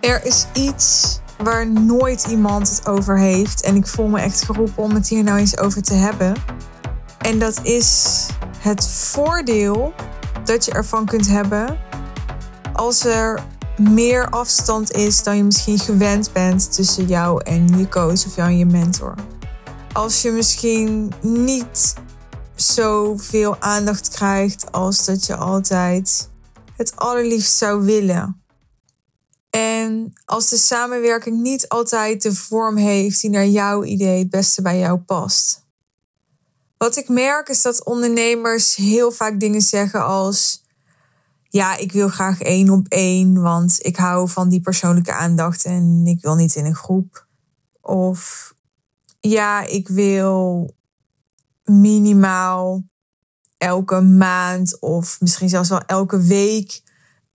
Er is iets waar nooit iemand het over heeft. En ik voel me echt geroepen om het hier nou eens over te hebben. En dat is het voordeel dat je ervan kunt hebben als er meer afstand is dan je misschien gewend bent tussen jou en je coach of jou en je mentor. Als je misschien niet zoveel aandacht krijgt als dat je altijd het allerliefst zou willen. En als de samenwerking niet altijd de vorm heeft die naar jouw idee het beste bij jou past. Wat ik merk is dat ondernemers heel vaak dingen zeggen als: Ja, ik wil graag één op één, want ik hou van die persoonlijke aandacht en ik wil niet in een groep. Of ja, ik wil minimaal elke maand of misschien zelfs wel elke week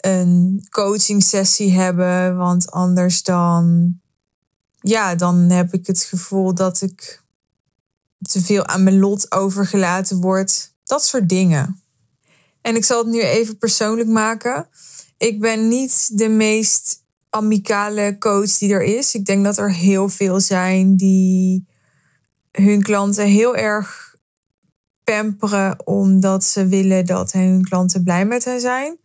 een coaching sessie hebben. Want anders dan, ja, dan heb ik het gevoel dat ik te veel aan mijn lot overgelaten word. Dat soort dingen. En ik zal het nu even persoonlijk maken. Ik ben niet de meest amicale coach die er is. Ik denk dat er heel veel zijn die hun klanten heel erg pamperen omdat ze willen dat hun klanten blij met hen zijn.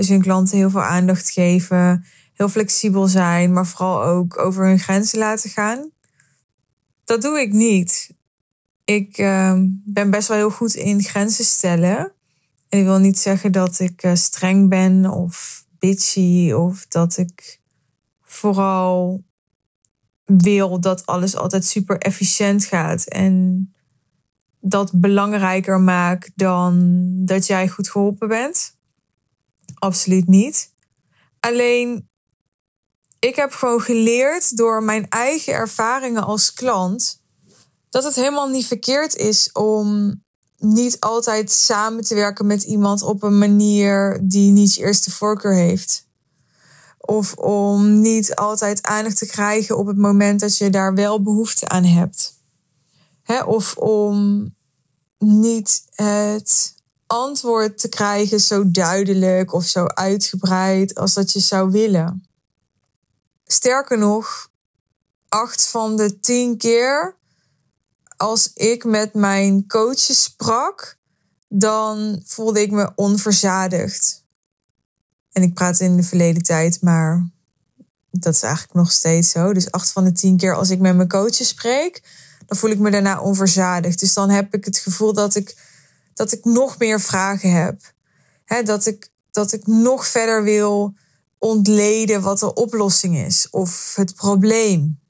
Dus hun klanten heel veel aandacht geven, heel flexibel zijn, maar vooral ook over hun grenzen laten gaan. Dat doe ik niet. Ik uh, ben best wel heel goed in grenzen stellen. En ik wil niet zeggen dat ik uh, streng ben of bitchy of dat ik vooral wil dat alles altijd super efficiënt gaat en dat belangrijker maakt dan dat jij goed geholpen bent. Absoluut niet. Alleen, ik heb gewoon geleerd door mijn eigen ervaringen als klant dat het helemaal niet verkeerd is om niet altijd samen te werken met iemand op een manier die niet je eerste voorkeur heeft. Of om niet altijd aandacht te krijgen op het moment dat je daar wel behoefte aan hebt. of om niet het antwoord te krijgen zo duidelijk of zo uitgebreid als dat je zou willen. Sterker nog, acht van de tien keer als ik met mijn coaches sprak, dan voelde ik me onverzadigd. En ik praat in de verleden tijd, maar dat is eigenlijk nog steeds zo. Dus acht van de tien keer als ik met mijn coaches spreek, dan voel ik me daarna onverzadigd. Dus dan heb ik het gevoel dat ik, dat ik nog meer vragen heb. dat, ik, dat ik nog verder wil ontleden wat de oplossing is of het probleem.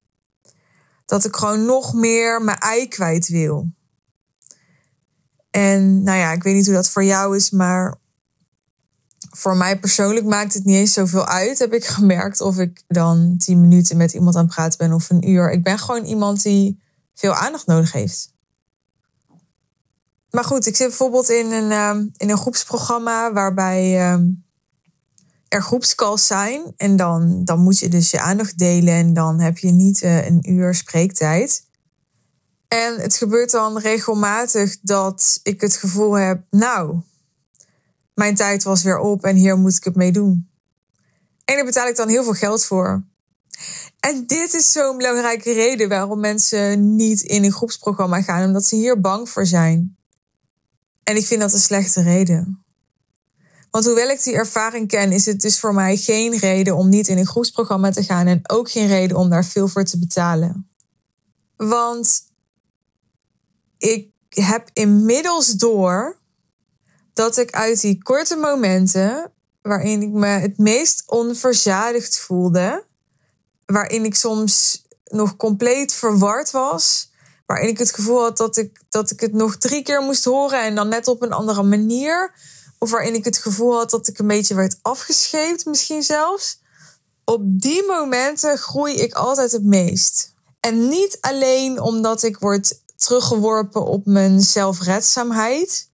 Dat ik gewoon nog meer mijn ei kwijt wil. En nou ja, ik weet niet hoe dat voor jou is, maar voor mij persoonlijk maakt het niet eens zoveel uit, heb ik gemerkt. Of ik dan tien minuten met iemand aan het praten ben of een uur. Ik ben gewoon iemand die veel aandacht nodig heeft. Maar goed, ik zit bijvoorbeeld in een, ehm, in een groepsprogramma waarbij ehm, er groepscalls zijn. En dan, dan moet je dus je aandacht delen en dan heb je niet uh, een uur spreektijd. En het gebeurt dan regelmatig dat ik het gevoel heb, nou, mijn tijd was weer op en hier moet ik het mee doen. En daar betaal ik dan heel veel geld voor. En dit is zo'n belangrijke reden waarom mensen niet in een groepsprogramma gaan, omdat ze hier bang voor zijn. En ik vind dat een slechte reden. Want hoewel ik die ervaring ken, is het dus voor mij geen reden om niet in een groepsprogramma te gaan en ook geen reden om daar veel voor te betalen. Want ik heb inmiddels door dat ik uit die korte momenten waarin ik me het meest onverzadigd voelde, waarin ik soms nog compleet verward was. Waarin ik het gevoel had dat ik, dat ik het nog drie keer moest horen en dan net op een andere manier. Of waarin ik het gevoel had dat ik een beetje werd afgescheept, misschien zelfs. Op die momenten groei ik altijd het meest. En niet alleen omdat ik word teruggeworpen op mijn zelfredzaamheid.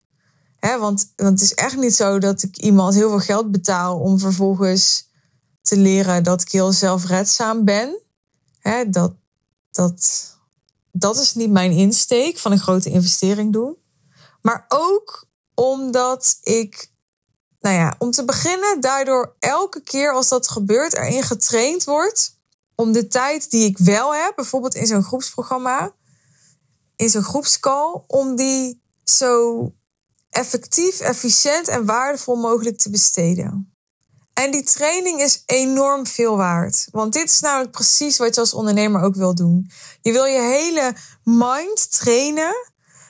Hè, want, want het is echt niet zo dat ik iemand heel veel geld betaal om vervolgens te leren dat ik heel zelfredzaam ben. Hè, dat, dat, dat is niet mijn insteek van een grote investering doen. Maar ook omdat ik nou ja, om te beginnen, daardoor elke keer als dat gebeurt, erin getraind wordt om de tijd die ik wel heb, bijvoorbeeld in zo'n groepsprogramma, in zo'n groepscall, om die zo effectief, efficiënt en waardevol mogelijk te besteden. En die training is enorm veel waard. Want dit is namelijk precies wat je als ondernemer ook wil doen. Je wil je hele mind trainen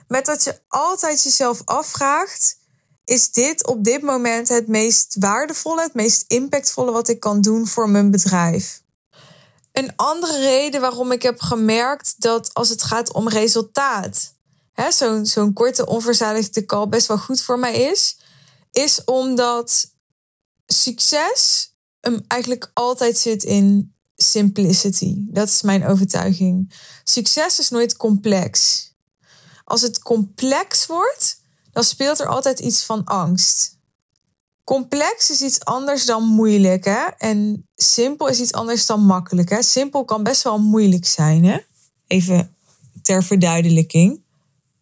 met dat je altijd jezelf afvraagt: is dit op dit moment het meest waardevolle, het meest impactvolle wat ik kan doen voor mijn bedrijf? Een andere reden waarom ik heb gemerkt dat als het gaat om resultaat, zo'n zo'n korte onverzadigde call best wel goed voor mij is, is omdat succes um, eigenlijk altijd zit in simplicity. Dat is mijn overtuiging. Succes is nooit complex. Als het complex wordt, dan speelt er altijd iets van angst. Complex is iets anders dan moeilijk, hè? En simpel is iets anders dan makkelijk, hè? Simpel kan best wel moeilijk zijn, hè? Even ter verduidelijking.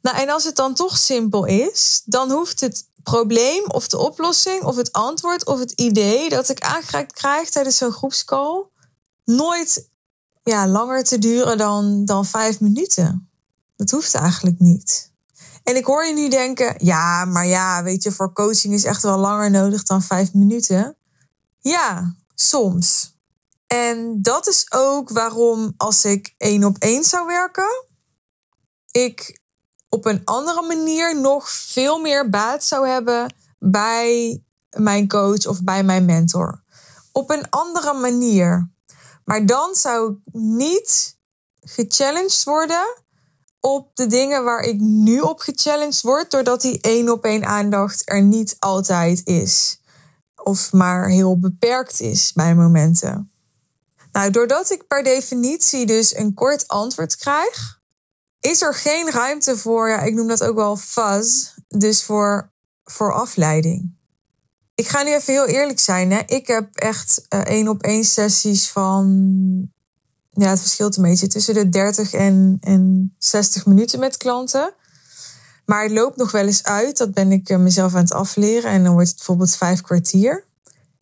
Nou, en als het dan toch simpel is, dan hoeft het probleem of de oplossing of het antwoord of het idee dat ik aangereikt krijg tijdens zo'n groepscall nooit ja, langer te duren dan, dan vijf minuten. Dat hoeft eigenlijk niet. En ik hoor je nu denken, ja, maar ja, weet je, voor coaching is echt wel langer nodig dan vijf minuten. Ja, soms. En dat is ook waarom als ik één op één zou werken, ik op een andere manier nog veel meer baat zou hebben bij mijn coach of bij mijn mentor. Op een andere manier. Maar dan zou ik niet gechallenged worden op de dingen waar ik nu op gechallenged word, doordat die één op één aandacht er niet altijd is. Of maar heel beperkt is bij momenten. Nou, doordat ik per definitie dus een kort antwoord krijg, is er geen ruimte voor, ja, ik noem dat ook wel fuzz, dus voor, voor afleiding. Ik ga nu even heel eerlijk zijn. Hè. Ik heb echt uh, één op één sessies van ja, het verschilt een beetje tussen de 30 en, en 60 minuten met klanten. Maar het loopt nog wel eens uit. Dat ben ik eh, mezelf aan het afleren. En dan wordt het bijvoorbeeld vijf kwartier.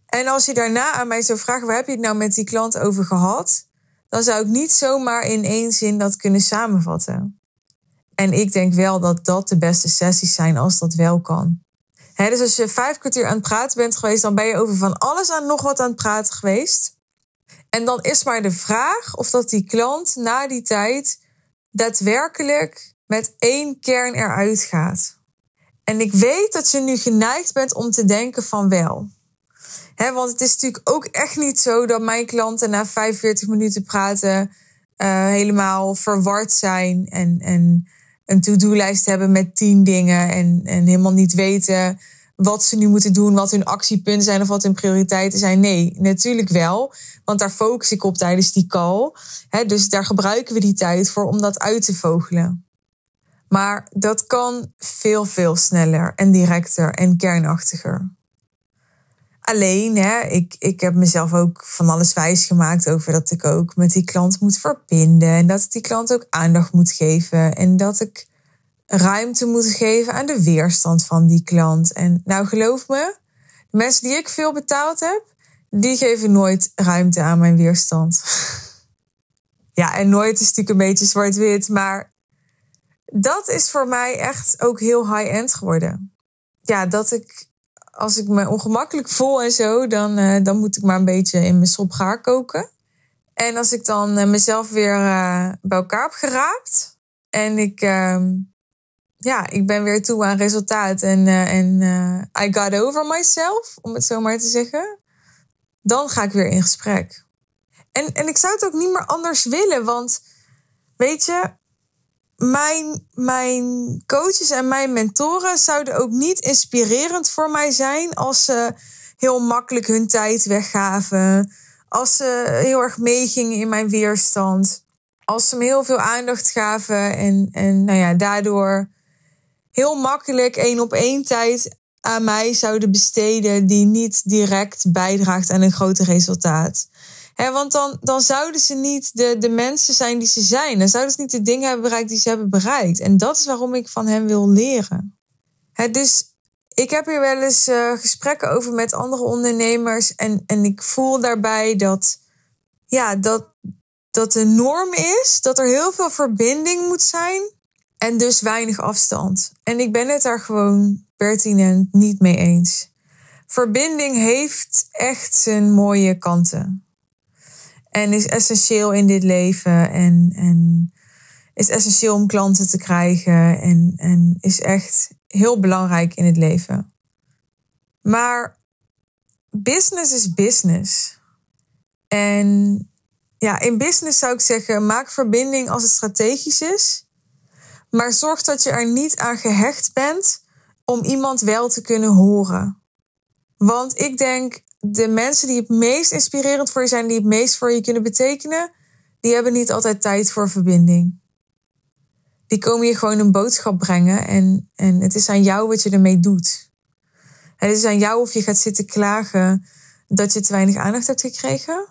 En als je daarna aan mij zou vragen, waar heb je het nou met die klant over gehad? Dan zou ik niet zomaar in één zin dat kunnen samenvatten. En ik denk wel dat dat de beste sessies zijn als dat wel kan. dus als je vijf kwartier aan het praten bent geweest, dan ben je over van alles aan nog wat aan het praten geweest. En dan is maar de vraag of dat die klant na die tijd daadwerkelijk met één kern eruit gaat. En ik weet dat je nu geneigd bent om te denken van wel. Want het is natuurlijk ook echt niet zo dat mijn klanten na 45 minuten praten uh, helemaal verward zijn en, en een to-do-lijst hebben met tien dingen en, en helemaal niet weten wat ze nu moeten doen, wat hun actiepunten zijn of wat hun prioriteiten zijn. Nee, natuurlijk wel. Want daar focus ik op tijdens die call. dus daar gebruiken we die tijd voor om dat uit te vogelen. Maar dat kan veel, veel sneller en directer en kernachtiger. Alleen, hè, ik, ik heb mezelf ook van alles wijs gemaakt over dat ik ook met die klant moet verbinden. En dat ik die klant ook aandacht moet geven. En dat ik ruimte moeten geven aan de weerstand van die klant. En nou geloof me, de mensen die ik veel betaald heb, die geven nooit ruimte aan mijn weerstand. ja, en nooit is natuurlijk een beetje zwart-wit, maar dat is voor mij echt ook heel high-end geworden. Ja, dat ik, als ik me ongemakkelijk voel en zo, dan, uh, dan moet ik maar een beetje in mijn sop gaar koken. En als ik dan uh, mezelf weer uh, bij elkaar heb geraapt en ik ehm, ja, ik ben weer toe aan resultaat en, en I got over myself, om het zo maar te zeggen. Dan ga ik weer in gesprek. En, en ik zou het ook niet meer anders willen, want weet je, mijn, mijn coaches en mijn mentoren zouden ook niet inspirerend voor mij zijn als ze heel makkelijk hun tijd weggaven, als ze heel erg meegingen in mijn weerstand, als ze me heel veel aandacht gaven en, en nou ja, daardoor heel makkelijk één op één tijd aan mij zouden besteden die niet direct bijdraagt aan een groter resultaat. Want dan, dan zouden ze niet de, de mensen zijn die ze zijn. Dan zouden ze niet de dingen hebben bereikt die ze hebben bereikt. En dat is waarom ik van hen wil leren. dus ik heb hier wel eens uh, gesprekken over met andere ondernemers. En, en ik voel daarbij dat, ja, dat, dat de norm is dat er heel veel verbinding moet zijn. En dus weinig afstand. En ik ben het daar gewoon pertinent niet mee eens. Verbinding heeft echt zijn mooie kanten. En is essentieel in dit leven. En, en is essentieel om klanten te krijgen. En, en is echt heel belangrijk in het leven. Maar business is business. En ja, in business zou ik zeggen, maak verbinding als het strategisch is. Maar zorg dat je er niet aan gehecht bent om iemand wel te kunnen horen. Want ik denk, de mensen die het meest inspirerend voor je zijn, die het meest voor je kunnen betekenen, die hebben niet altijd tijd voor verbinding die komen je gewoon een boodschap brengen. En, en het is aan jou wat je ermee doet. Het is aan jou of je gaat zitten klagen dat je te weinig aandacht hebt gekregen.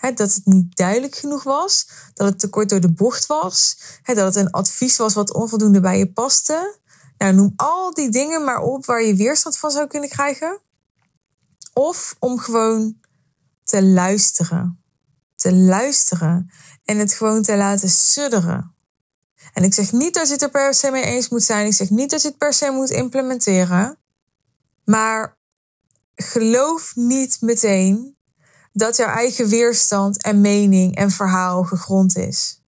dat het niet duidelijk genoeg was. Dat het te kort door de bocht was. dat het een advies was wat onvoldoende bij je paste. Nou, noem al die dingen maar op waar je weerstand van zou kunnen krijgen. Of om gewoon te luisteren. Te luisteren. En het gewoon te laten sudderen. En ik zeg niet dat je het er per se mee eens moet zijn. Ik zeg niet dat je het per se moet implementeren. Maar geloof niet meteen dat jouw eigen weerstand en mening en verhaal gegrond is.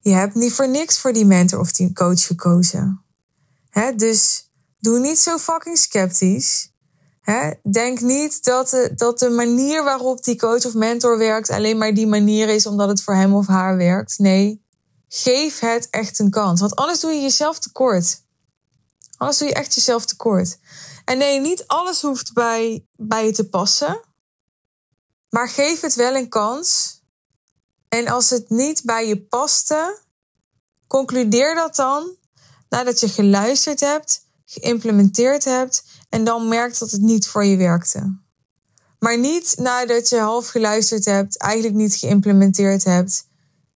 Je hebt niet voor niks voor die mentor of die coach gekozen. dus doe niet zo fucking sceptisch. Denk niet dat de, dat de manier waarop die coach of mentor werkt alleen maar die manier is omdat het voor hem of haar werkt. Nee, Geef het echt een kans. Want anders doe je jezelf tekort. Anders doe je echt jezelf tekort. En nee, niet alles hoeft bij, bij je te passen. Maar geef het wel een kans. En als het niet bij je paste, concludeer dat dan nadat je geluisterd hebt, geïmplementeerd hebt en dan merkt dat het niet voor je werkte. Maar niet nadat je half geluisterd hebt, eigenlijk niet geïmplementeerd hebt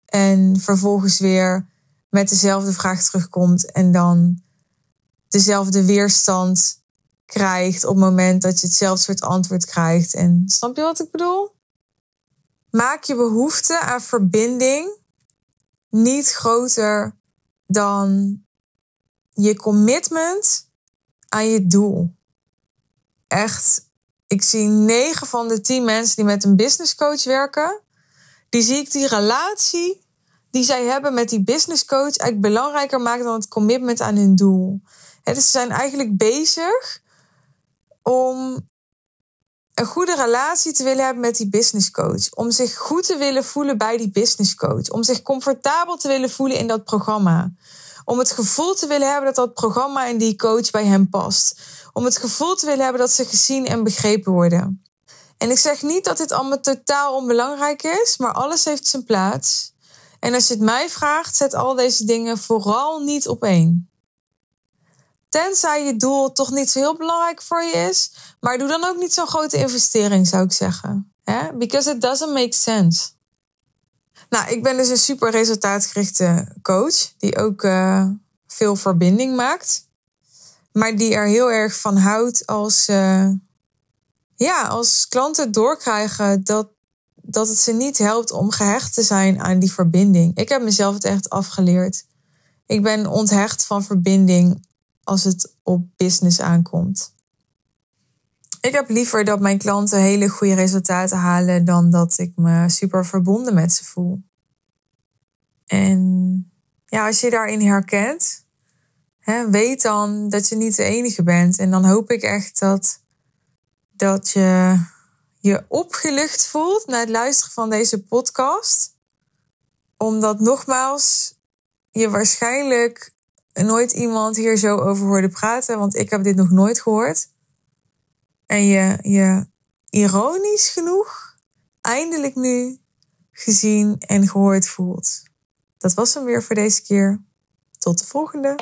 en vervolgens weer met dezelfde vraag terugkomt en dan dezelfde weerstand krijgt op het moment dat je hetzelfde soort antwoord krijgt. En snap je wat ik bedoel? Maak je behoefte aan verbinding niet groter dan je commitment aan je doel. Echt, ik zie 9 van de 10 mensen die met een business coach werken, die zie ik die relatie die zij hebben met die business coach eigenlijk belangrijker maken dan het commitment aan hun doel. dus ze zijn eigenlijk bezig om een goede relatie te willen hebben met die business coach. Om zich goed te willen voelen bij die business coach. Om zich comfortabel te willen voelen in dat programma. Om het gevoel te willen hebben dat dat programma en die coach bij hem past. Om het gevoel te willen hebben dat ze gezien en begrepen worden. En ik zeg niet dat dit allemaal totaal onbelangrijk is, maar alles heeft zijn plaats. En als je het mij vraagt, zet al deze dingen vooral niet op één. Tenzij je doel toch niet zo heel belangrijk voor je is, maar doe dan ook niet zo'n grote investering, zou ik zeggen. Because it doesn't make sense. Nou, ik ben dus een super resultaatgerichte coach, die ook uh, veel verbinding maakt. Maar die er heel erg van houdt als uh, ja, als klanten doorkrijgen dat, dat het ze niet helpt om gehecht te zijn aan die verbinding. Ik heb mezelf het echt afgeleerd. Ik ben onthecht van verbinding als het op business aankomt. Ik heb liever dat mijn klanten hele goede resultaten halen dan dat ik me super verbonden met ze voel. En ja, als je daarin herkent, hè, weet dan dat je niet de enige bent. En dan hoop ik echt dat dat je je opgelucht voelt na het luisteren van deze podcast. Omdat nogmaals, je waarschijnlijk nooit iemand hier zo over hoorde praten, want ik heb dit nog nooit gehoord. En je je ironisch genoeg eindelijk nu gezien en gehoord voelt. Dat was hem weer voor deze keer. Tot de volgende.